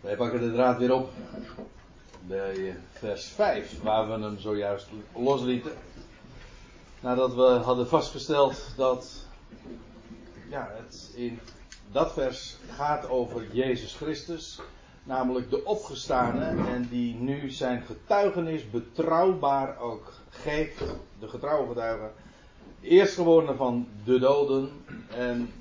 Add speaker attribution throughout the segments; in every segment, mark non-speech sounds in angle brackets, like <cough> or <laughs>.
Speaker 1: Wij pakken de draad weer op. Bij vers 5, waar we hem zojuist loslieten. Nadat we hadden vastgesteld dat ja, het in dat vers gaat over Jezus Christus. Namelijk de opgestane en die nu zijn getuigenis betrouwbaar ook geeft. De getrouwe getuige. Eerstgewone van de doden. En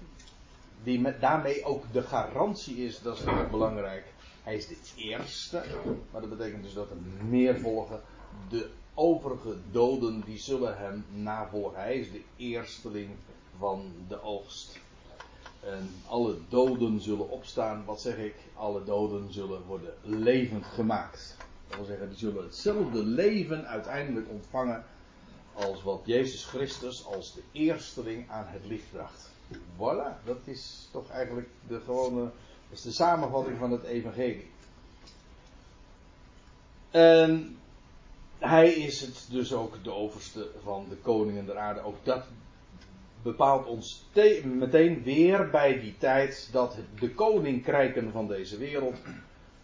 Speaker 1: die met, daarmee ook de garantie is, dat is natuurlijk belangrijk. Hij is de eerste, maar dat betekent dus dat er meer volgen. De overige doden die zullen hem navolgen. Hij is de eersteling van de oogst. En alle doden zullen opstaan. Wat zeg ik? Alle doden zullen worden levend gemaakt. Dat wil zeggen, die zullen hetzelfde leven uiteindelijk ontvangen. als wat Jezus Christus als de eersteling aan het licht bracht. Voilà, dat is toch eigenlijk de gewone. Dat is de samenvatting van het Evangelie. En hij is het dus ook de overste van de koningen der aarde. Ook dat bepaalt ons meteen weer bij die tijd dat de koninkrijken van deze wereld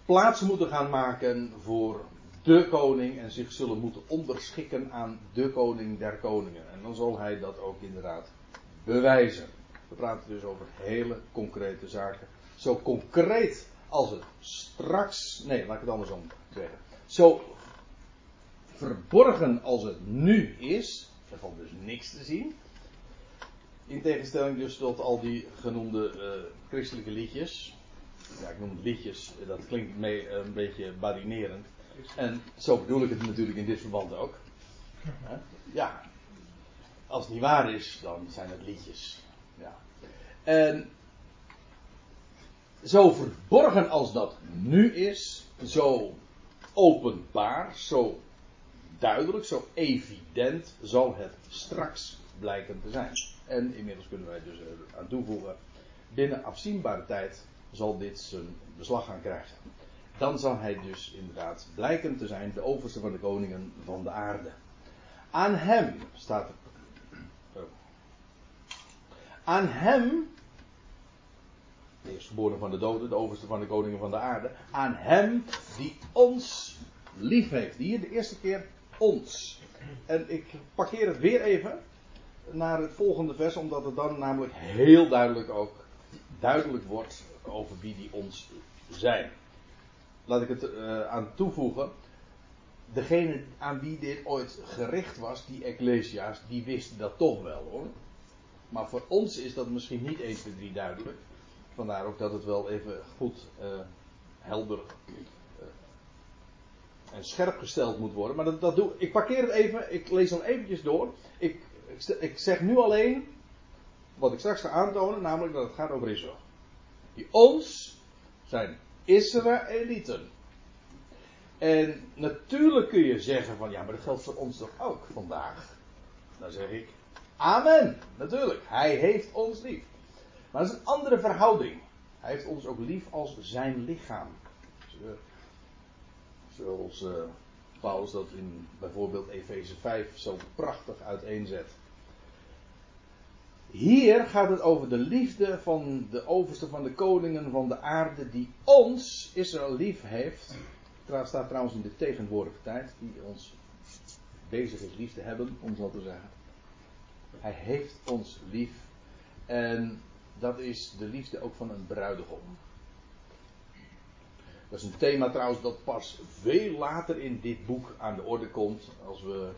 Speaker 1: plaats moeten gaan maken voor de koning en zich zullen moeten onderschikken aan de koning der koningen. En dan zal hij dat ook inderdaad bewijzen. We praten dus over hele concrete zaken. Zo concreet als het straks. Nee, laat ik het andersom zeggen. Zo verborgen als het nu is. Er valt dus niks te zien. In tegenstelling dus tot al die genoemde uh, christelijke liedjes. Ja, ik noem liedjes, dat klinkt mee, een beetje badinerend. En zo bedoel ik het natuurlijk in dit verband ook. Ja, als het niet waar is, dan zijn het liedjes. Ja. En zo verborgen als dat nu is, zo openbaar, zo duidelijk, zo evident zal het straks blijken te zijn. En inmiddels kunnen wij dus aan toevoegen, binnen afzienbare tijd zal dit zijn beslag gaan krijgen. Dan zal hij dus inderdaad blijken te zijn de overste van de koningen van de aarde. Aan hem staat er. Oh. Aan hem, de eerstgeboren van de doden, de overste van de koningen van de aarde. Aan hem die ons lief heeft. Hier de eerste keer ons. En ik parkeer het weer even naar het volgende vers, omdat het dan namelijk heel duidelijk ook duidelijk wordt over wie die ons zijn. Laat ik het uh, aan toevoegen. Degene aan wie dit ooit gericht was, die Ecclesia's, die wisten dat toch wel hoor. Maar voor ons is dat misschien niet 1, 2, 3 duidelijk. Vandaar ook dat het wel even goed, uh, helder uh, en scherp gesteld moet worden. Maar dat, dat doe ik. parkeer het even. Ik lees dan eventjes door. Ik ik zeg nu alleen wat ik straks ga aantonen, namelijk dat het gaat over Israël. Die ons zijn Israëlieten. En natuurlijk kun je zeggen van ja, maar dat geldt voor ons toch ook vandaag. Dan zeg ik Amen. Natuurlijk, hij heeft ons lief. Maar dat is een andere verhouding. Hij heeft ons ook lief als zijn lichaam. Zoals uh, Paulus dat in bijvoorbeeld Efeze 5 zo prachtig uiteenzet. Hier gaat het over de liefde van de overste van de koningen van de aarde die ons, Israël, lief heeft. Het staat trouwens in de tegenwoordige tijd, die ons bezig is lief te hebben, om zo te zeggen. Hij heeft ons lief. En dat is de liefde ook van een bruidegom. Dat is een thema trouwens dat pas veel later in dit boek aan de orde komt. Als we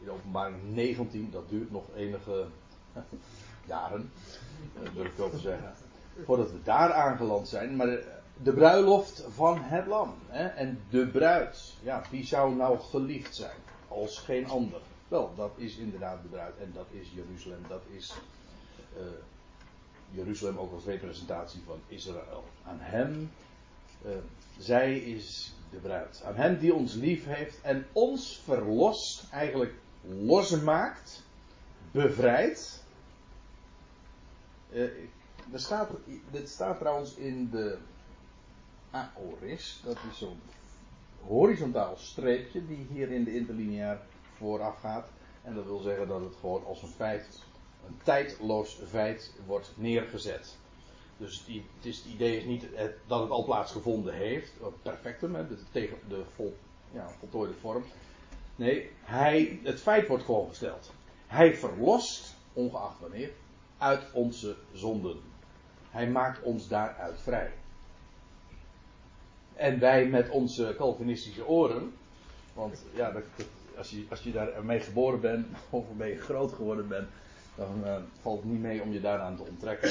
Speaker 1: in openbaring 19, dat duurt nog enige <laughs> jaren, uh, durf ik wel te zeggen. Voordat we daar aangeland zijn. Maar de, bruiloft van het lam. Hè? En de bruid. Ja, wie zou nou geliefd zijn? Als geen ander. Wel, dat is inderdaad de bruid. En dat is Jeruzalem. Dat is uh, Jeruzalem ook als representatie van Israël. Aan hem. Uh, zij is de bruid. Aan hem die ons lief heeft en ons verlost, eigenlijk losmaakt, bevrijdt er staat, dit staat trouwens in de aoris. Dat is zo'n horizontaal streepje die hier in de interlineair vooraf gaat. En dat wil zeggen dat het gewoon als een feit, een tijdloos feit wordt neergezet. Dus het, is, het idee is niet dat het al plaatsgevonden heeft, perfectum, de, tegen de vol, ja, voltooide vorm. Nee, hij, het feit wordt gewoon gesteld. Hij verlost, ongeacht wanneer, uit onze zonden. Hij maakt ons daaruit vrij. En wij met onze Calvinistische oren, want ja, dat, als, je, als je daarmee geboren bent, <laughs> of ermee groot geworden bent, dan uh, valt het niet mee om je daaraan te onttrekken.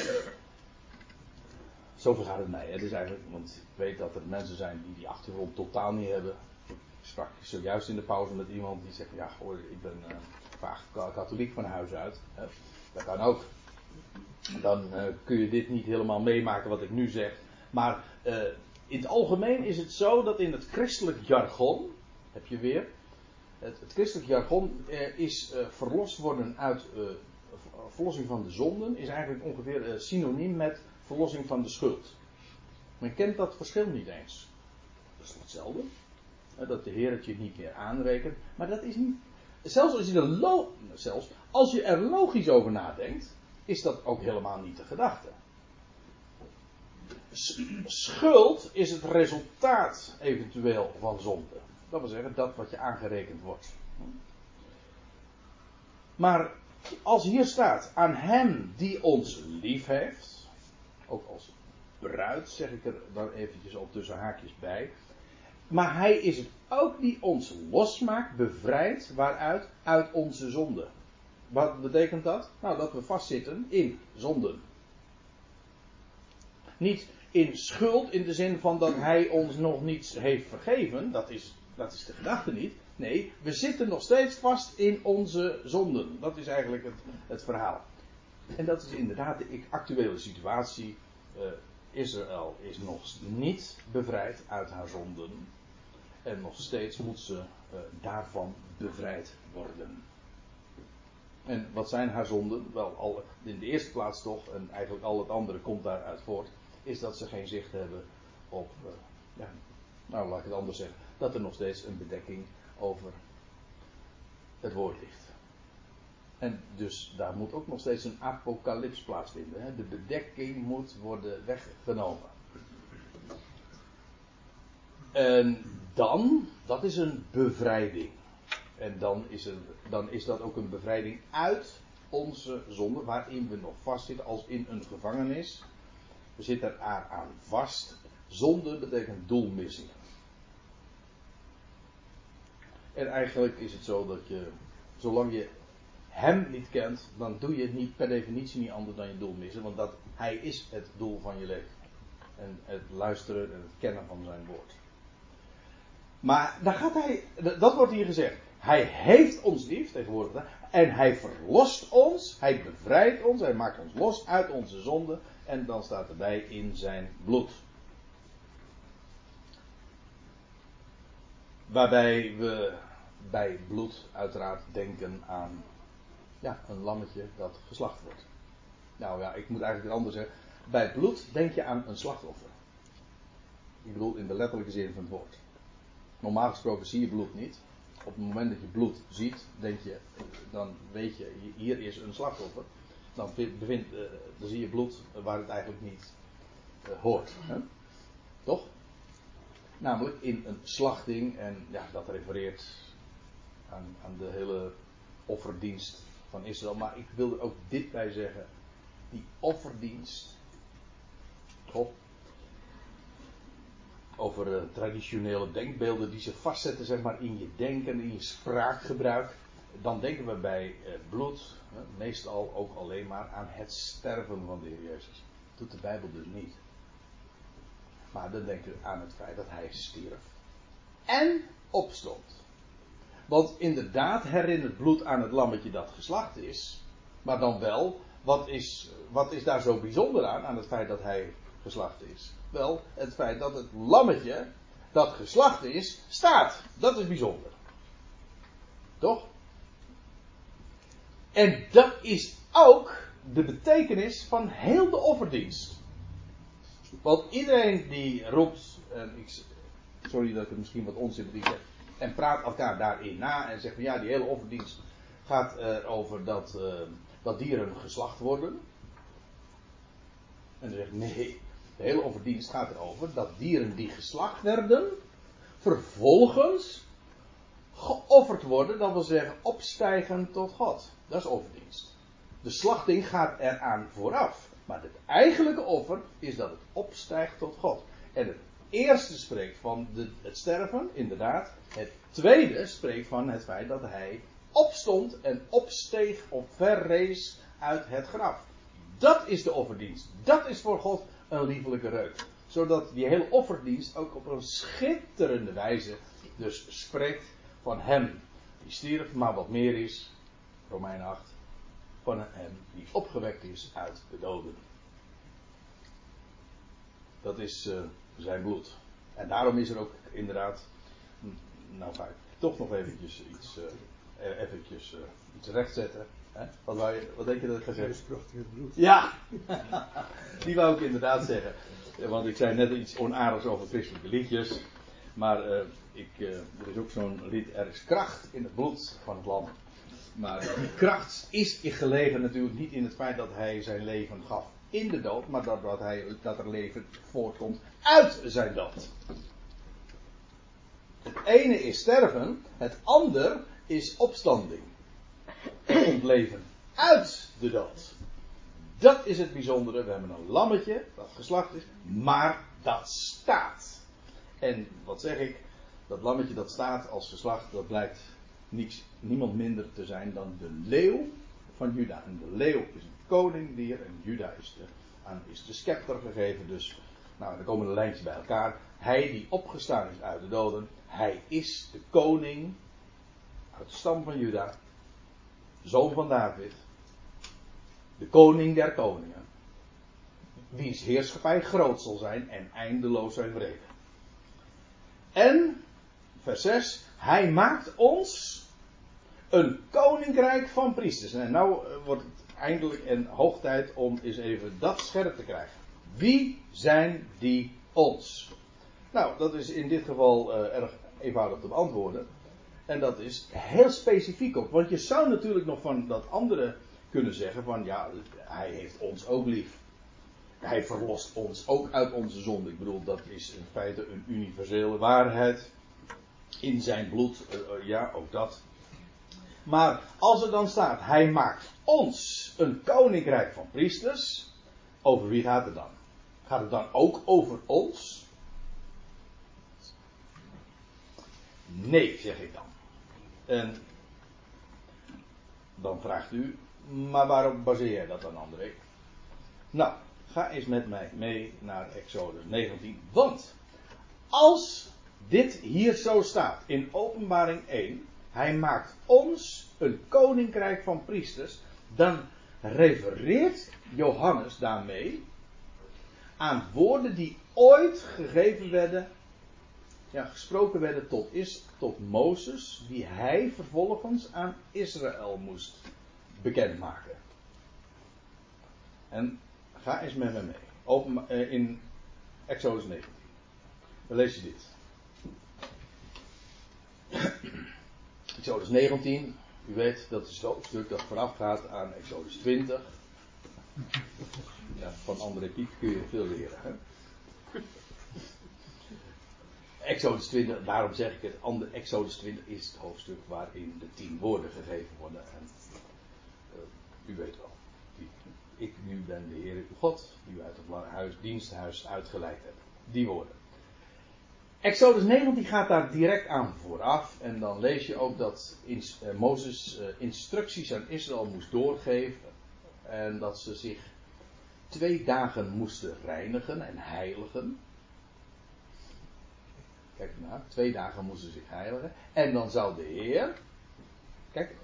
Speaker 1: Zo gaat het mij. Hè. Dus eigenlijk, want ik weet dat er mensen zijn die die achtergrond totaal niet hebben. Ik sprak zojuist in de pauze met iemand die zegt: Ja, hoor, ik ben uh, vaak katholiek van huis uit. Dat kan ook. Dan uh, kun je dit niet helemaal meemaken wat ik nu zeg. Maar in het algemeen is het zo dat in het christelijk jargon, heb je weer, het, het christelijk jargon is verlost worden uit verlossing van de zonden, is eigenlijk ongeveer synoniem met verlossing van de schuld. Men kent dat verschil niet eens. Dat is hetzelfde. Dat de Heer het je niet meer aanrekent. Maar dat is niet. Zelfs als je, er zelfs als je er logisch over nadenkt, is dat ook helemaal niet de gedachte. Schuld is het resultaat eventueel van zonde. Dat wil zeggen, dat wat je aangerekend wordt. Maar als hier staat, aan hem die ons lief heeft, ook als bruid, zeg ik er dan eventjes al tussen haakjes bij. Maar hij is het ook die ons losmaakt, bevrijdt, waaruit? Uit onze zonde. Wat betekent dat? Nou, dat we vastzitten in zonden. Niet in schuld in de zin van dat hij ons nog niets heeft vergeven. Dat is, dat is de gedachte niet. Nee, we zitten nog steeds vast in onze zonden. Dat is eigenlijk het, het verhaal. En dat is inderdaad de actuele situatie. Uh, Israël is nog niet bevrijd uit haar zonden. En nog steeds moet ze uh, daarvan bevrijd worden. En wat zijn haar zonden? Wel, in de eerste plaats toch, en eigenlijk al het andere komt daaruit voort, is dat ze geen zicht hebben op, uh, ja, nou laat ik het anders zeggen, dat er nog steeds een bedekking over het woord ligt. En dus daar moet ook nog steeds een apocalyps plaatsvinden. Hè? De bedekking moet worden weggenomen. En dan, dat is een bevrijding. En dan is, dan is dat ook een bevrijding uit onze zonde, waarin we nog vastzitten als in een gevangenis. We zitten er aan vast. Zonde betekent doelmissing. En eigenlijk is het zo dat je, zolang je hem niet kent, dan doe je het niet per definitie niet anders dan je doel missen. Want dat, hij is het doel van je leven. En het luisteren en het kennen van zijn woord. Maar daar gaat hij, dat wordt hier gezegd. Hij heeft ons lief, tegenwoordig. En hij verlost ons, hij bevrijdt ons, hij maakt ons los uit onze zonde. En dan staat erbij in zijn bloed. Waarbij we bij bloed uiteraard denken aan ja, een lammetje dat geslacht wordt. Nou ja, ik moet eigenlijk anders zeggen. Bij bloed denk je aan een slachtoffer. Ik bedoel in de letterlijke zin van het woord. Normaal gesproken zie je bloed niet. Op het moment dat je bloed ziet, denk je, dan weet je, hier is een slachtoffer. Dan, bevindt, uh, dan zie je bloed waar het eigenlijk niet uh, hoort. Hè? Toch? Namelijk in een slachting, en ja, dat refereert aan, aan de hele offerdienst van Israël. Maar ik wil er ook dit bij zeggen. Die offerdienst. God. Over uh, traditionele denkbeelden die zich vastzetten zeg maar, in je denken, in je spraakgebruik. Dan denken we bij uh, bloed meestal ook alleen maar aan het sterven van de Heer Jezus. Dat doet de Bijbel dus niet. Maar dan denken we aan het feit dat hij stierf. En opstond. Want inderdaad herinnert bloed aan het lammetje dat geslacht is. Maar dan wel, wat is, wat is daar zo bijzonder aan, aan het feit dat hij geslacht is? Wel, het feit dat het lammetje dat geslacht is, staat. Dat is bijzonder. Toch? En dat is ook de betekenis van heel de offerdienst. Want iedereen die roept, en ik, sorry dat ik het misschien wat onsympathiek zeg, en praat elkaar daarin na en zegt van ja, die hele offerdienst gaat erover dat, uh, dat dieren geslacht worden. En dan zegt nee, de hele offerdienst gaat erover dat dieren die geslacht werden, vervolgens geofferd worden, dat wil zeggen opstijgen tot God. Dat is offerdienst. De slachting gaat eraan vooraf. Maar het eigenlijke offer is dat het opstijgt tot God. En het eerste spreekt van de, het sterven, inderdaad. Het tweede spreekt van het feit dat hij opstond en opsteeg of verrees uit het graf. Dat is de offerdienst. Dat is voor God een liefelijke reuk. Zodat die hele offerdienst ook op een schitterende wijze dus spreekt van hem die stierf, maar wat meer is, Romein 8, van hem die opgewekt is uit de doden. Dat is uh, zijn bloed. En daarom is er ook inderdaad, nou ga ik toch nog eventjes iets, uh, eventjes, uh, iets rechtzetten. Hè? Wat, wou je, wat denk je dat ik ga zeggen? bloed. Ja, <laughs> die wou ik inderdaad zeggen. Want ik zei net iets onaardigs over christelijke liedjes. Maar ik, er is ook zo'n lied, er is kracht in het bloed van het lam. Maar die <laughs> kracht is gelegen natuurlijk niet in het feit dat hij zijn leven gaf in de dood, maar dat, dat, hij, dat er leven voortkomt uit zijn dood. Het ene is sterven, het ander is opstanding. Ontleven uit de dood. Dat is het bijzondere. We hebben een lammetje dat geslacht is, maar dat staat. En wat zeg ik? Dat lammetje dat staat als geslacht, dat blijkt niemand minder te zijn dan de leeuw van Juda. En de leeuw is een koningdier en Juda is de, aan, is de scepter gegeven. Dus, nou, dan komen de lijntjes bij elkaar. Hij die opgestaan is uit de doden, hij is de koning uit de stam van Juda, zoon van David, de koning der koningen, wiens heerschappij groot zal zijn en eindeloos zijn vrede. En, vers 6, hij maakt ons een koninkrijk van priesters. En nou eh, wordt het eindelijk en hoog tijd om eens even dat scherp te krijgen. Wie zijn die ons? Nou, dat is in dit geval uh, erg eenvoudig te beantwoorden. En dat is heel specifiek ook. Want je zou natuurlijk nog van dat andere kunnen zeggen van ja, hij heeft ons ook lief. Hij verlost ons ook uit onze zonde. Ik bedoel, dat is in feite een universele waarheid. In zijn bloed, uh, ja, ook dat. Maar als er dan staat, hij maakt ons een koninkrijk van priesters. Over wie gaat het dan? Gaat het dan ook over ons? Nee, zeg ik dan. En dan vraagt u, maar waarop baseer jij dat dan, André? Nou, ga eens met mij mee naar Exodus 19. Want als dit hier zo staat in Openbaring 1, hij maakt ons een koninkrijk van priesters, dan refereert Johannes daarmee aan woorden die ooit gegeven werden, ja, gesproken werden tot, is, tot Mozes, die hij vervolgens aan Israël moest bekendmaken. En ga eens met me mee. Open, eh, in Exodus 19. Dan lees je dit. <clears throat> Exodus 19, u weet, dat is het hoofdstuk dat voorafgaat aan Exodus 20. Van André Piet kun je veel leren. Exodus 20, daarom zeg ik het, andere, Exodus 20 is het hoofdstuk waarin de tien woorden gegeven worden. En uh, u weet wel, ik nu ben de Heer uw God, die u uit het huis, diensthuis uitgeleid hebt. Die woorden. Exodus 19 gaat daar direct aan vooraf. En dan lees je ook dat uh, Mozes uh, instructies aan Israël moest doorgeven. En dat ze zich twee dagen moesten reinigen en heiligen. Kijk maar, twee dagen moesten zich heiligen. En dan zou de Heer. Kijk,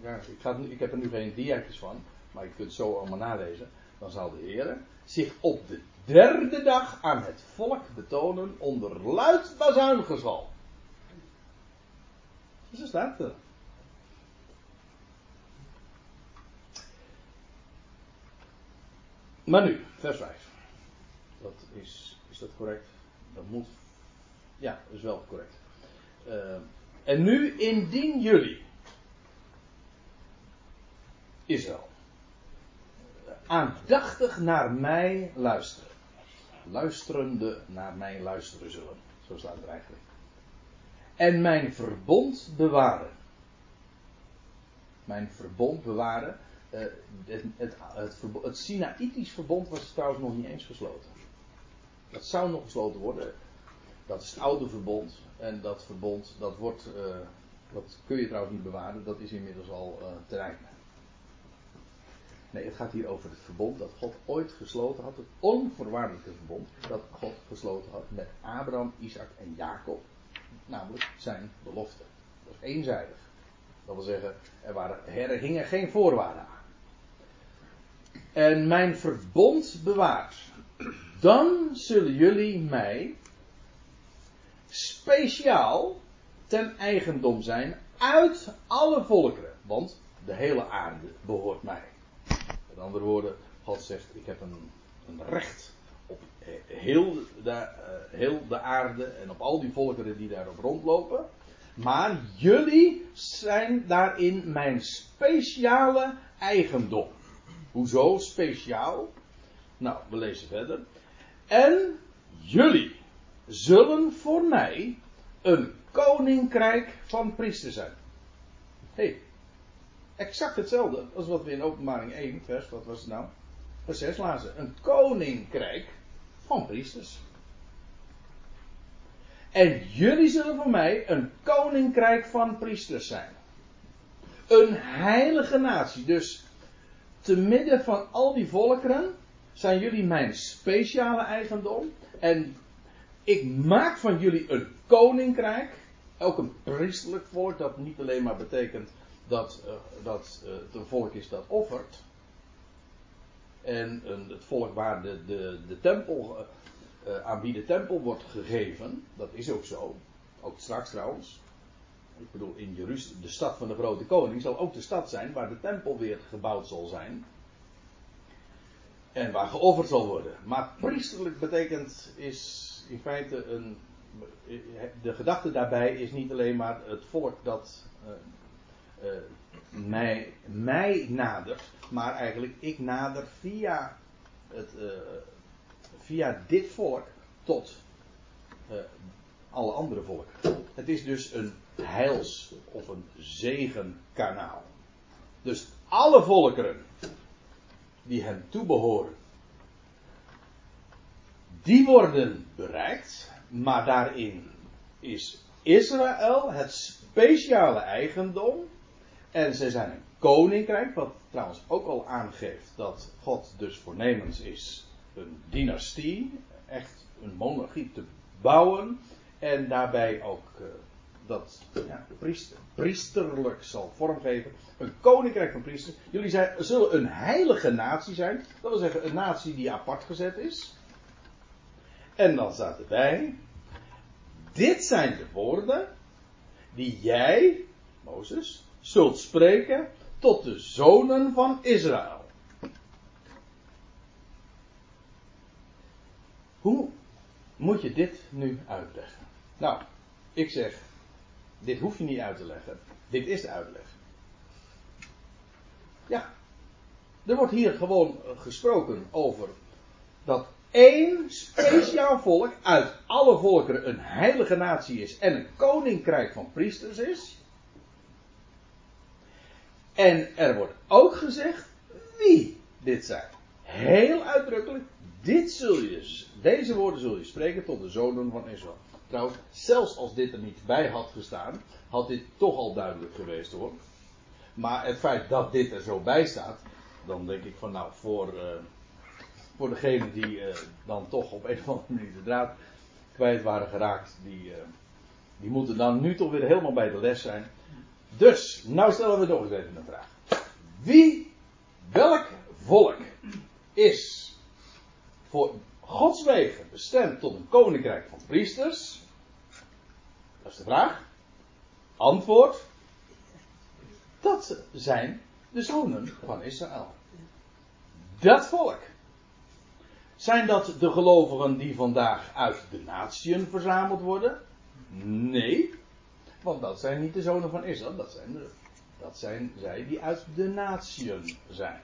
Speaker 1: ik, ga, ik heb er nu geen dia's van, maar je kunt het zo allemaal nalezen. Dan zal de Heer zich op de derde dag aan het volk betonen onder luid bazuingezwal. Zo staat er. Maar nu, vers 5. Dat is, is dat correct? Dat moet. Ja, dat is wel correct. Uh, en nu, indien jullie, Israël, aandachtig naar mij luisteren. Luisterende naar mij luisteren zullen. Zo staat het eigenlijk. En mijn verbond bewaren. Mijn verbond bewaren. Uh, het, het, het, het Sinaïtisch verbond was trouwens nog niet eens gesloten. Dat zou nog gesloten worden. Dat is het oude verbond. En dat verbond, dat wordt, dat kun je trouwens niet bewaren. Dat is inmiddels al uh, terrein. Nee, het gaat hier over het verbond dat God ooit gesloten had. Het onvoorwaardelijke verbond dat God gesloten had met Abraham, Isaac en Jacob. Namelijk zijn belofte. Dat is eenzijdig. Dat wil zeggen, er, waren, er hingen geen voorwaarden aan. En mijn verbond bewaart. Dan zullen jullie mij speciaal ten eigendom zijn uit alle volkeren. Want de hele aarde behoort mij. Met andere woorden, God zegt: Ik heb een, een recht op heel de, uh, heel de aarde en op al die volkeren die daarop rondlopen. Maar jullie zijn daarin mijn speciale eigendom. Hoezo speciaal? Nou, we lezen verder. En jullie zullen voor mij een koninkrijk van priesters zijn. hey, exact hetzelfde als wat we in openbaring 1, vers, wat was het nou? Vers 6 lazen. Een koninkrijk van priesters. En jullie zullen voor mij een koninkrijk van priesters zijn. Een heilige natie. Dus te midden van al die volkeren zijn jullie mijn speciale eigendom. En ik maak van jullie een koninkrijk. Ook een priestelijk volk. Dat niet alleen maar betekent dat, uh, dat uh, het een volk is dat offert. En uh, het volk waar de, de, de tempel, aan wie de tempel wordt gegeven. Dat is ook zo. Ook straks trouwens. Ik bedoel, in Jeruzalem, de stad van de grote koning, zal ook de stad zijn waar de tempel weer gebouwd zal zijn. En waar geofferd zal worden. Maar priesterlijk betekent, is in feite een. De gedachte daarbij is niet alleen maar het volk dat uh, uh, mij, mij nadert, maar eigenlijk ik nader via, het, uh, via dit volk tot alle andere volken. Het is dus een heils- of een zegenkanaal. Dus alle volkeren die hem toebehoren, die worden bereikt, maar daarin is Israël het speciale eigendom. En ze zijn een koninkrijk, wat trouwens ook al aangeeft dat God dus voornemens is een dynastie, echt een monarchie te bouwen. En daarbij ook uh, dat ja, priester, priesterlijk zal vormgeven. Een koninkrijk van priesters. Jullie zullen een heilige natie zijn. Dat wil zeggen een natie die apart gezet is. En dan staat erbij. Dit zijn de woorden die jij, Mozes, zult spreken tot de zonen van Israël. Hoe moet je dit nu uitleggen? Nou, ik zeg, dit hoef je niet uit te leggen. Dit is de uitleg. Ja, er wordt hier gewoon gesproken over dat één speciaal volk uit alle volkeren een heilige natie is en een koninkrijk van priesters is. En er wordt ook gezegd wie dit zijn. Heel uitdrukkelijk, dit zul je, deze woorden zul je spreken tot de zonen van Israël. Trouwens, zelfs als dit er niet bij had gestaan, had dit toch al duidelijk geweest hoor. Maar het feit dat dit er zo bij staat, dan denk ik van nou, voor, uh, voor degenen die uh, dan toch op een of andere manier de draad kwijt waren geraakt, die, uh, die moeten dan nu toch weer helemaal bij de les zijn. Dus, nou stellen we nog eens even een vraag. Wie, welk volk is voor Gods wegen bestemd tot een koninkrijk van priesters? Dat is de vraag. Antwoord. Dat zijn de zonen van Israël. Dat volk. Zijn dat de gelovigen die vandaag uit de natieën verzameld worden? Nee. Want dat zijn niet de zonen van Israël. Dat zijn, dat zijn zij die uit de natieën zijn.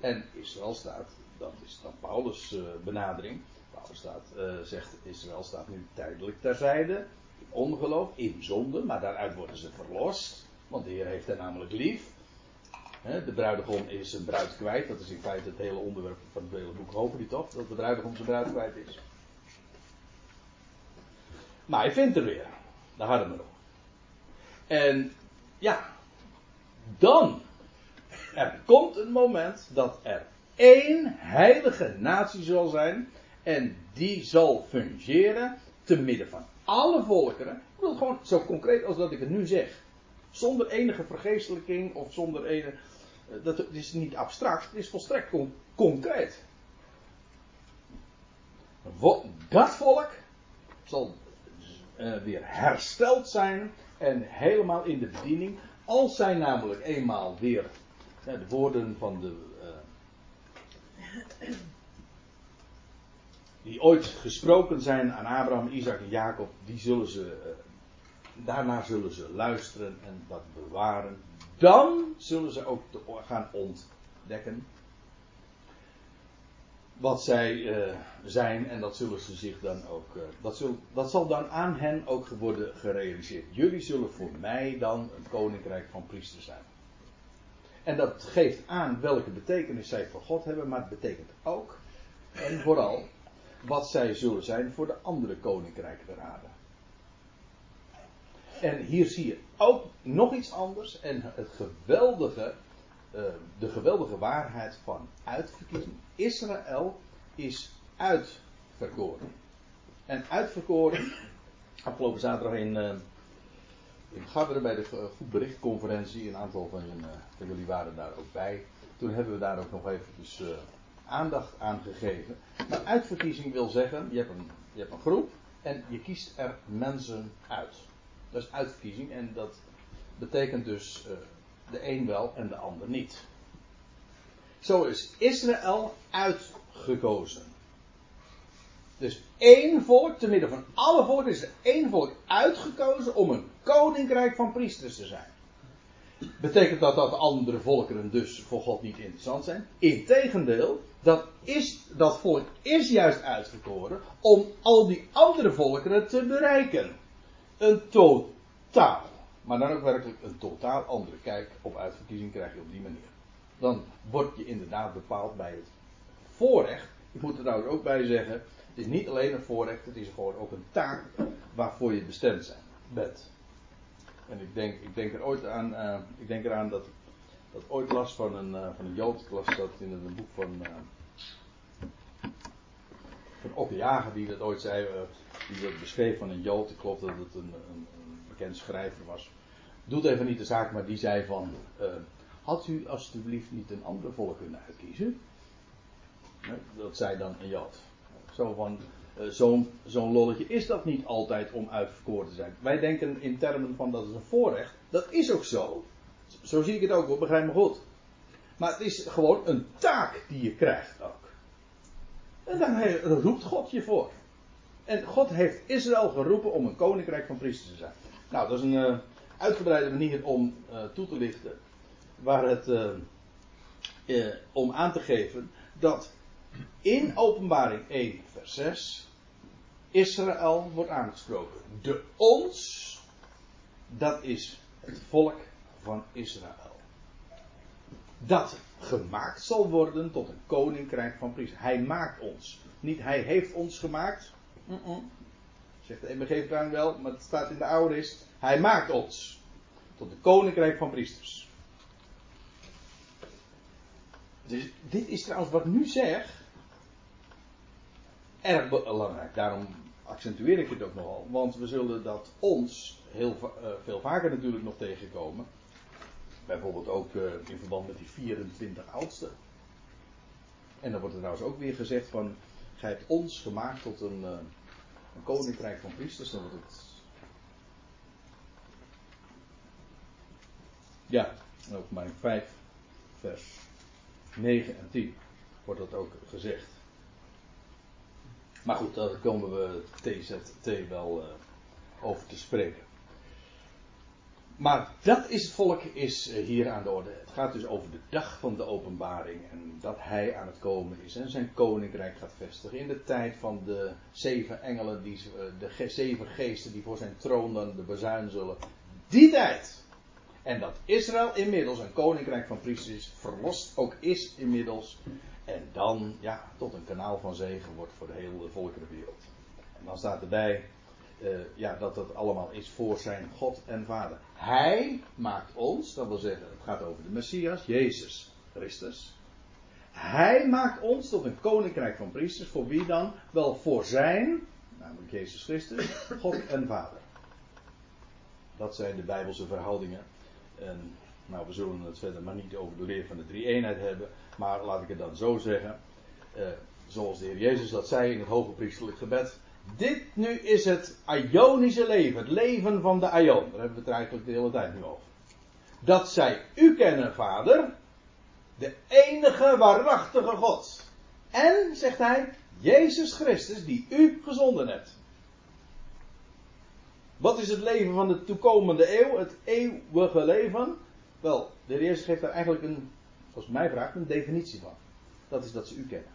Speaker 1: En Israël staat, dat is dan Paulus' uh, benadering. Paulus staat, uh, zegt, Israël staat nu tijdelijk terzijde. In ongeloof, in zonde, maar daaruit worden ze verlost. Want de Heer heeft hen namelijk lief. De bruidegom is zijn bruid kwijt. Dat is in feite het hele onderwerp van het hele boek Hopelijk toch? Dat de bruidegom zijn bruid kwijt is. Maar hij vindt er weer. Daar hadden we nog. En ja, dan. Er komt een moment dat er één heilige natie zal zijn. En die zal fungeren te midden van alle volkeren. Ik bedoel gewoon zo concreet als dat ik het nu zeg. Zonder enige vergeestelijking of zonder enige. Eh, dat is niet abstract, het is volstrekt con concreet. Dat volk zal uh, weer hersteld zijn en helemaal in de bediening. Als zij namelijk eenmaal weer de woorden van de. Die ooit gesproken zijn aan Abraham, Isaac en Jacob, die zullen ze. Uh, daarna zullen ze luisteren en dat bewaren. Dan zullen ze ook gaan ontdekken wat zij uh, zijn en dat zullen ze zich dan ook, uh, dat, dat zal dan aan hen ook worden gerealiseerd. Jullie zullen voor mij dan een koninkrijk van priesters zijn. En dat geeft aan welke betekenis zij voor God hebben, maar het betekent ook, en vooral, wat zij zullen zijn voor de andere koninkrijken der aarde. En hier zie je ook nog iets anders en het geweldige uh, de geweldige waarheid van uitverkiezing. Israël is uitverkoren. En uitverkoren, afgelopen zaterdag in, uh, in Garderen bij de Goed Berichtconferentie, een aantal van, van, jullie waren daar ook bij. Toen hebben we daar ook nog even dus, aandacht aan gegeven. Maar uitverkiezing wil zeggen, je hebt, een, je hebt een groep en je kiest er mensen uit. Dat is uitverkiezing en dat betekent dus de een wel en de ander niet. Zo is Israël uitgekozen. Dus één volk, te midden van alle volken, is er één volk uitgekozen om een koninkrijk van priesters te zijn. Betekent dat dat de andere volkeren dus voor God niet interessant zijn? Integendeel, dat, is, dat volk is juist uitgekoren om al die andere volkeren te bereiken. Een totaal maar dan ook werkelijk een totaal andere kijk op uitverkiezing krijg je op die manier. Dan word je inderdaad bepaald bij het voorrecht. Ik moet er trouwens ook bij zeggen, het is niet alleen een voorrecht, het is gewoon ook een taak waarvoor je bestemd bent. En ik denk, ik denk er ooit aan, uh, ik denk eraan dat dat ooit las van een, uh, van een Jood, ik las dat in een boek van, uh, van die dat ooit zei, die dat beschreef van een Jood, ik geloof dat het een, een bekend schrijver was. Doet even niet de zaak, maar die zei van. Had u alstublieft niet een ander volk kunnen uitkiezen? Dat zei dan een Jad. Zo van. Uh, Zo'n zo lolletje is dat niet altijd om uitverkoren te zijn. Wij denken in termen van dat is een voorrecht. Dat is ook zo. Zo zie ik het ook, begrijp me goed. Maar het is gewoon een taak die je krijgt ook. En daar roept God je voor. En God heeft Israël geroepen om een koninkrijk van priesters te zijn. Nou, dat is een uh, uitgebreide manier om uh, toe te lichten. Waar het om aan te geven dat in Openbaring 1, vers 6 Israël wordt aangesproken. De ons, dat is het volk van Israël. Dat gemaakt zal worden tot een koninkrijk van priesters. Hij maakt ons. Niet hij heeft ons gemaakt. Mm -mm. Zegt de MBG wel, maar het staat in de oude is. Hij maakt ons tot de koninkrijk van priesters. Dus dit is trouwens wat ik nu zeg. Erg belangrijk. Daarom accentueer ik het ook nogal. Want we zullen dat ons heel uh, veel vaker natuurlijk nog tegenkomen. Bijvoorbeeld ook uh, in verband met die 24 oudsten. En dan wordt er trouwens ook weer gezegd van. Gij hebt ons gemaakt tot een, uh, een koninkrijk van priesters. Dan wordt het. Ja, openbaring 5, vers 9 en 10 wordt dat ook gezegd. Maar goed, daar komen we TZT wel uh, over te spreken. maar dat is het volk is eh, hier aan de orde. Het gaat dus over de dag van de openbaring. En dat hij aan het komen is. En zijn koninkrijk gaat vestigen. In de tijd van de zeven engelen. Die, eh, de zeven geesten die voor zijn troon dan de bezuin zullen. Die tijd. En dat Israël inmiddels een koninkrijk van priesters is. Verlost ook is inmiddels. En dan ja, tot een kanaal van zegen wordt voor de hele volkerenwereld. En dan staat erbij uh, ja, dat dat allemaal is voor zijn God en Vader. Hij maakt ons, dat wil zeggen, het gaat over de Messias, Jezus Christus. Hij maakt ons tot een koninkrijk van priesters, voor wie dan? Wel voor zijn, namelijk Jezus Christus, God en Vader. Dat zijn de Bijbelse verhoudingen. En, nou, we zullen het verder maar niet over de leer van de drie-eenheid hebben. Maar laat ik het dan zo zeggen. Uh, zoals de Heer Jezus dat zei in het hoge priesterlijk gebed. Dit nu is het Ionische leven, het leven van de Ion. Daar hebben we het eigenlijk de hele tijd nu over. Dat zij u kennen, Vader, de enige waarachtige God. En, zegt hij, Jezus Christus, die u gezonden hebt. Wat is het leven van de toekomende eeuw, het eeuwige leven? Wel, de Jezus geeft daar eigenlijk een, als mij vraagt, een definitie van. Dat is dat ze u kennen.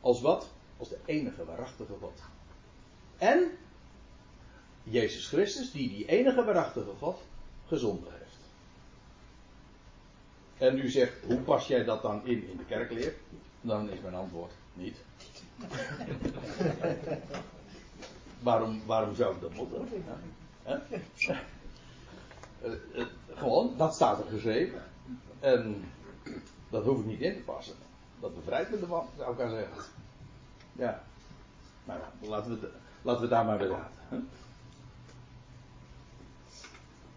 Speaker 1: Als wat? Als de enige waarachtige God. En Jezus Christus, die die enige waarachtige God gezonden heeft. En u zegt, hoe pas jij dat dan in in de kerkleer? Dan is mijn antwoord niet. <laughs> waarom, waarom zou ik dat moeten? Uh, uh, gewoon, dat staat er geschreven. En dat hoef ik niet in te passen. Dat bevrijdt me ervan, zou ik aan zeggen. Ja. Ja, laten we, laten we daar maar weer laten.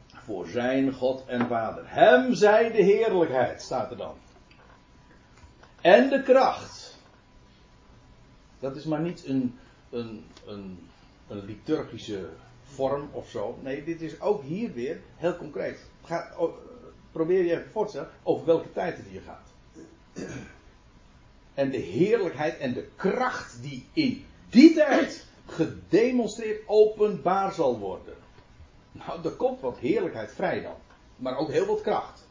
Speaker 1: Voor zijn God en Vader. Hem zij de heerlijkheid, staat er dan. En de kracht. Dat is maar niet een, een, een, een liturgische vorm of zo. Nee, dit is ook hier weer heel concreet. Oh, probeer je even voor te stellen over welke tijd het hier gaat. En de heerlijkheid en de kracht die in die tijd gedemonstreerd openbaar zal worden. Nou, er komt wat heerlijkheid vrij dan. Maar ook heel wat kracht.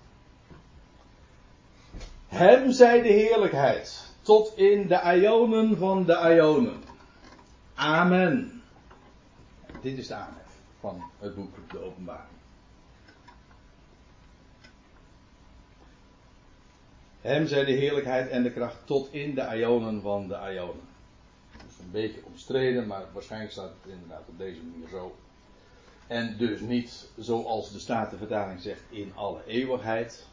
Speaker 1: Hem zij de heerlijkheid. Tot in de ionen van de ionen. Amen. Dit is de amen van het boek De Openbaring. Hem zij de heerlijkheid en de kracht tot in de ionen van de ionen een beetje omstreden, maar waarschijnlijk staat het inderdaad op deze manier zo. En dus niet zoals de Statenvertaling zegt in alle eeuwigheid.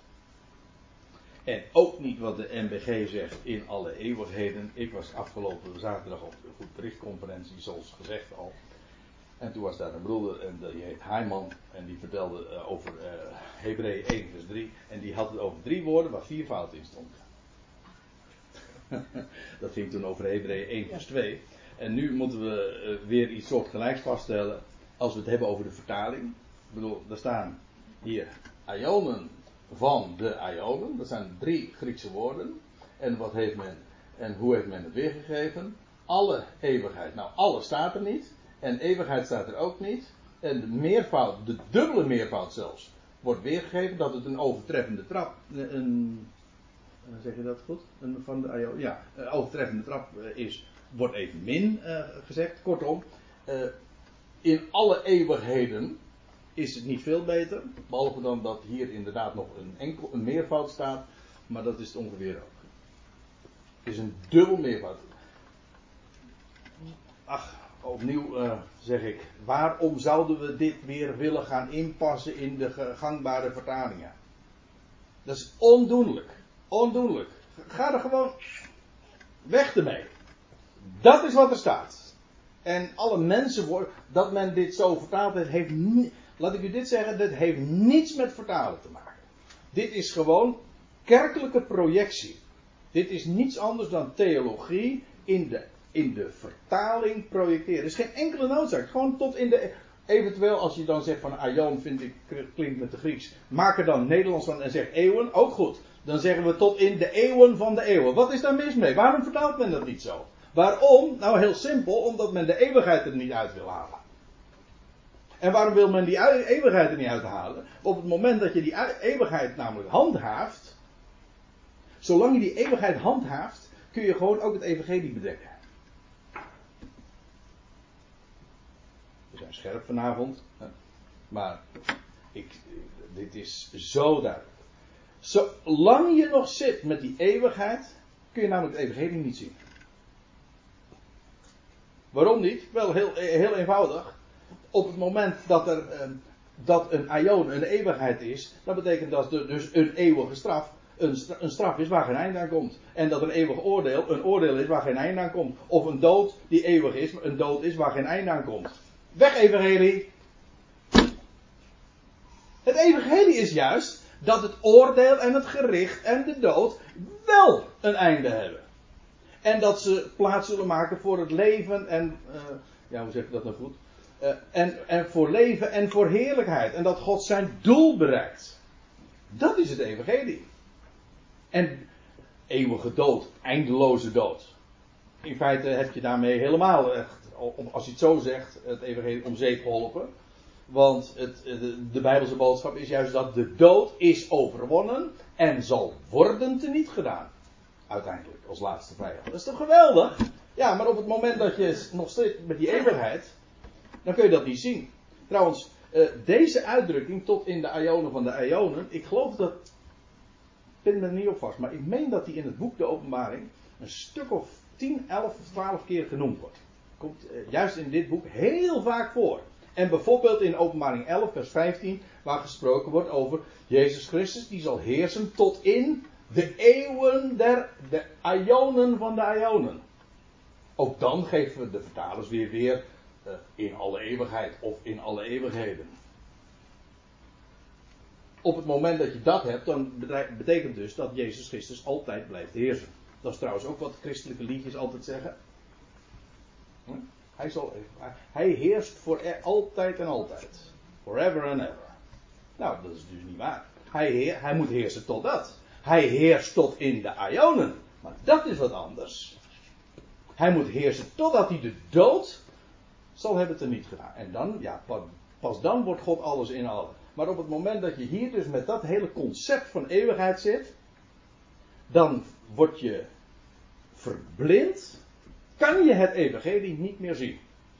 Speaker 1: En ook niet wat de MBG zegt in alle eeuwigheden. Ik was afgelopen zaterdag op de goed berichtconferentie, zoals gezegd al. En toen was daar een broeder, en die heet Heiman, en die vertelde uh, over uh, Hebreeën 1 vers 3. En die had het over drie woorden waar vier fouten in stonden. <laughs> dat ging toen over Hebreeën 1 vers 2. En nu moeten we weer iets soortgelijks vaststellen. Als we het hebben over de vertaling. Ik bedoel, er staan hier ionen van de ionen. Dat zijn drie Griekse woorden. En wat heeft men, en hoe heeft men het weergegeven? Alle eeuwigheid. Nou, alle staat er niet. En eeuwigheid staat er ook niet. En de meervoud, de dubbele meervoud zelfs, wordt weergegeven dat het een overtreffende trap, een zeg je dat goed? Van de IO, ja, uh, overtreffende trap uh, is, wordt even min gezegd. Kortom, in alle eeuwigheden is het niet veel beter. Behalve dan dat hier inderdaad nog een, enkel, een meervoud staat. Maar dat is het ongeveer ook. Het is een dubbel meervoud. Ach, opnieuw zeg ik. Waarom zouden we dit weer willen gaan inpassen in de gangbare vertalingen? Dat is ondoenlijk. Ondoenlijk. Ga er gewoon weg ermee. Dat is wat er staat. En alle mensen worden, dat men dit zo vertaald heeft, heeft laat ik u dit zeggen, dat heeft niets met vertalen te maken. Dit is gewoon kerkelijke projectie. Dit is niets anders dan theologie in de, in de vertaling projecteren. Er is geen enkele noodzaak. Gewoon tot in de. Eventueel als je dan zegt van Aion vind ik klinkt met de Grieks. Maak er dan Nederlands van en zeg eeuwen. Ook goed. Dan zeggen we tot in de eeuwen van de eeuwen. Wat is daar mis mee? Waarom vertaalt men dat niet zo? Waarom? Nou heel simpel, omdat men de eeuwigheid er niet uit wil halen. En waarom wil men die eeuwigheid er niet uithalen? Op het moment dat je die eeuwigheid namelijk handhaaft, zolang je die eeuwigheid handhaaft, kun je gewoon ook het evangelie bedekken. We zijn scherp vanavond, maar ik, dit is zo duidelijk. Zolang je nog zit met die eeuwigheid, kun je namelijk het evangelie niet zien. Waarom niet? Wel heel, heel eenvoudig. Op het moment dat er ehm, dat een aion een eeuwigheid is, dat betekent dat er dus een eeuwige straf een, een, straf is waar geen einde aan komt. En dat een eeuwig oordeel een oordeel is waar geen einde aan komt. Of een dood die eeuwig is, een dood is waar geen einde aan komt. Weg evangelie! Het evangelie is juist dat het oordeel en het gericht en de dood wel een einde hebben. En dat ze plaats zullen maken voor het leven en, uh, ja, hoe zeg je dat nou goed? Uh, en, en voor leven en voor heerlijkheid. En dat God zijn doel bereikt. Dat is het evangelie. En eeuwige dood, eindeloze dood. In feite heb je daarmee helemaal, echt, als je het zo zegt, het evangelie om zeep geholpen. Want het, de, de Bijbelse boodschap is juist dat de dood is overwonnen en zal worden teniet gedaan. Uiteindelijk, als laatste vijand. Dat is toch geweldig? Ja, maar op het moment dat je nog steeds met die eeuwigheid, dan kun je dat niet zien. Trouwens, uh, deze uitdrukking tot in de ionen van de ionen, ik geloof dat, ik ben er niet op vast, maar ik meen dat die in het boek De Openbaring een stuk of 10, 11 of 12 keer genoemd wordt. Komt uh, juist in dit boek heel vaak voor. En bijvoorbeeld in Openbaring 11, vers 15, waar gesproken wordt over Jezus Christus, die zal heersen tot in de eeuwen der de ionen van de ionen. Ook dan geven de vertalers weer weer uh, in alle eeuwigheid of in alle eeuwigheden. Op het moment dat je dat hebt, dan betekent dus dat Jezus Christus altijd blijft heersen. Dat is trouwens ook wat christelijke liedjes altijd zeggen. Hij, zal, hij heerst voor e- altijd en altijd. Forever and ever. Nou, dat is dus niet waar. Hij, hij moet heersen tot dat. Hij heerst tot in de Ionen. Maar dat is wat anders. Hij moet heersen totdat hij de dood zal hebben teniet gedaan. En dan, ja, pas dan wordt God alles in allen. Maar op het moment dat je hier dus met dat hele concept van eeuwigheid zit, dan word je verblind kan je het evangelie niet meer zien.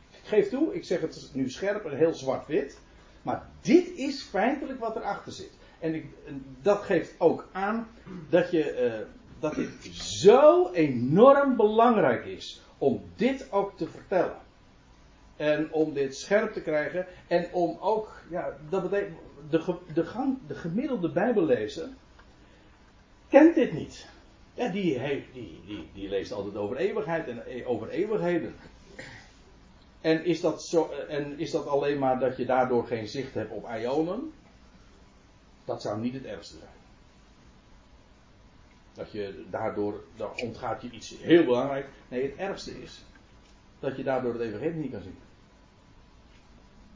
Speaker 1: Ik geef toe, ik zeg het nu scherp en heel zwart-wit. Maar dit is feitelijk wat erachter zit. En, ik, dat geeft ook aan dat, je, uh, dat dit zo enorm belangrijk is om dit ook te vertellen. En om dit scherp te krijgen. En om ook, ja, dat betekent, de, de, de gemiddelde Bijbellezer kent dit niet. Ja, die, heeft, die, die, die leest altijd over eeuwigheid en e- over eeuwigheden. En is, dat zo, en is dat alleen maar dat je daardoor geen zicht hebt op ionen? Dat zou niet het ergste zijn. Dat je daardoor, ontgaat je iets heel belangrijk. Nee, het ergste is dat je daardoor het evangelie niet kan zien.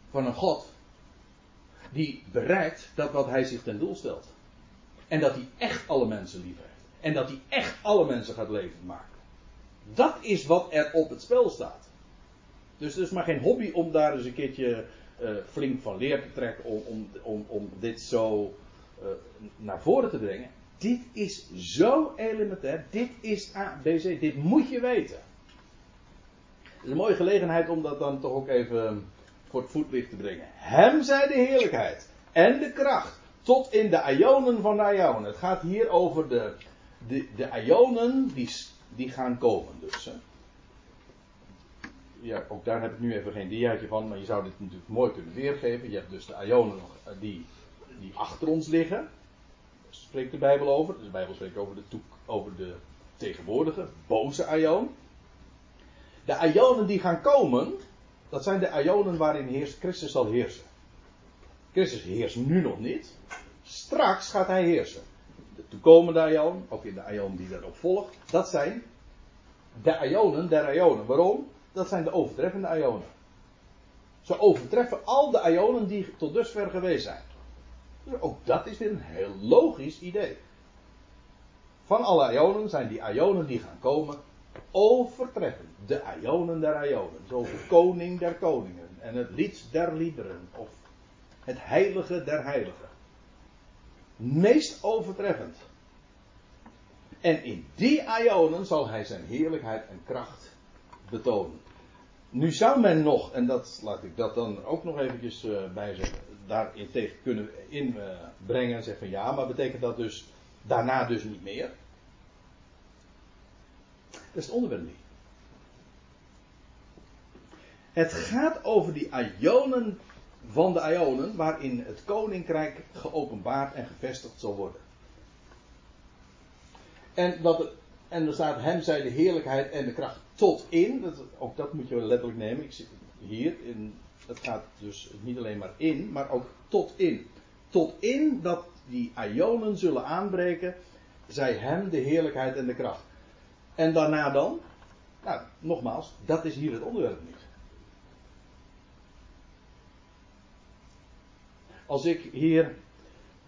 Speaker 1: Van een God die bereikt dat wat hij zich ten doel stelt. En dat hij echt alle mensen lief heeft. En dat hij echt alle mensen gaat leven maken. Dat is wat er op het spel staat. Dus het is maar geen hobby om daar eens een keertje uh, flink van leer te trekken. Om, om, om, om dit zo uh, naar voren te brengen. Dit is zo elementair. Dit is ABC. Dit moet je weten. Het is een mooie gelegenheid om dat dan toch ook even voor het voetlicht te brengen. Hem zij de heerlijkheid en de kracht. Tot in de ionen van de ionen. Het gaat hier over de de, de ionen die, die gaan komen dus. Ja, ook daar heb ik nu even geen diaatje van, maar je zou dit natuurlijk mooi kunnen weergeven. Je hebt dus de ionen eh, die, die achter ons liggen. Daar spreekt de Bijbel over. De Bijbel spreekt over de, toek, over de tegenwoordige, boze ion. De ionen die gaan komen, dat zijn de ionen waarin heerst, Christus zal heersen. Christus heerst nu nog niet. Straks gaat hij heersen de toekomende Ion, ook in de Ion die daarop volgt, dat zijn de Ionen der Ionen. Waarom? Dat zijn de overtreffende Ionen. Ze overtreffen al de Ionen die tot dusver geweest zijn. Dus ook dat is weer een heel logisch idee. Van alle Ionen zijn die Ionen die gaan komen overtreffen. De Ionen der Ionen. Zoals de koning der koningen. en het lied der liederen, of het heilige der heiligen. Meest overtreffend. En in die Ionen zal hij zijn heerlijkheid en kracht betonen. Nu zou men nog, en dat laat ik dat dan ook nog eventjes uh, bij zeggen, daarin tegen kunnen inbrengen en zeggen van ja, maar betekent dat dus daarna dus niet meer? Dat is het onderwerp niet. Het gaat over die Ionen van de Ionen, waarin het koninkrijk geopenbaard en gevestigd zal worden. En, dat en er staat, hem zij de heerlijkheid en de kracht tot in. Ook dat moet je letterlijk nemen. Ik zit hier, in, het gaat dus niet alleen maar in, maar ook tot in. Tot in dat die Ionen zullen aanbreken, zij hem de heerlijkheid en de kracht. En daarna dan? Nou, nogmaals, dat is hier het onderwerp niet. Als ik hier,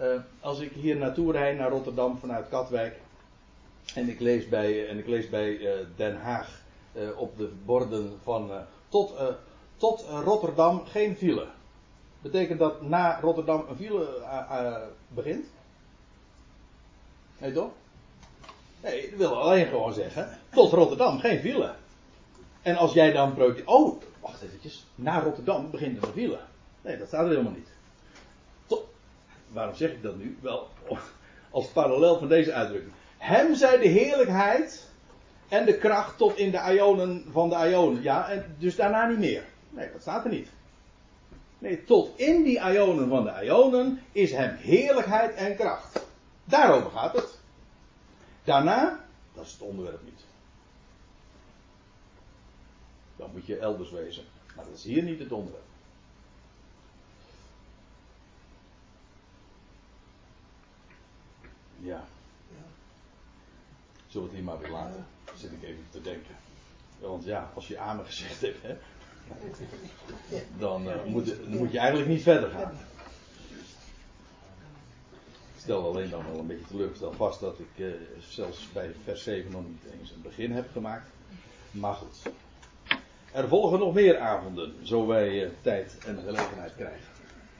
Speaker 1: uh, als ik hier naartoe rijd naar Rotterdam vanuit Katwijk. En ik lees bij, en ik lees bij uh, Den Haag uh, op de borden van tot, tot Rotterdam geen file. Betekent dat na Rotterdam een file begint? Nee toch? Nee, dat wil alleen gewoon zeggen. Tot Rotterdam geen file. En als jij dan project. Oh, wacht eventjes. Na Rotterdam begint er een file. Nee, dat staat er helemaal niet waarom zeg ik dat nu? Wel, als parallel van deze uitdrukking. Hem zij de heerlijkheid en de kracht tot in de ionen van de ionen. Ja, en dus daarna niet meer. Nee, dat staat er niet. Nee, tot in die ionen van de ionen is hem heerlijkheid en kracht. Daarover gaat het. Daarna, dat is het onderwerp niet. Dan moet je elders wezen. Maar dat is hier niet het onderwerp. Ja. Zullen we het hier maar weer laten? Zit ik even te denken. Want ja, als je amen gezegd hebt, hè, dan, uh, moet, moet, je eigenlijk niet verder gaan. Ik stel alleen dan wel een beetje teleurgesteld vast dat ik uh, zelfs bij vers 7 nog niet eens een begin heb gemaakt. Maar goed. Er volgen nog meer avonden, zo wij uh, tijd en gelegenheid krijgen.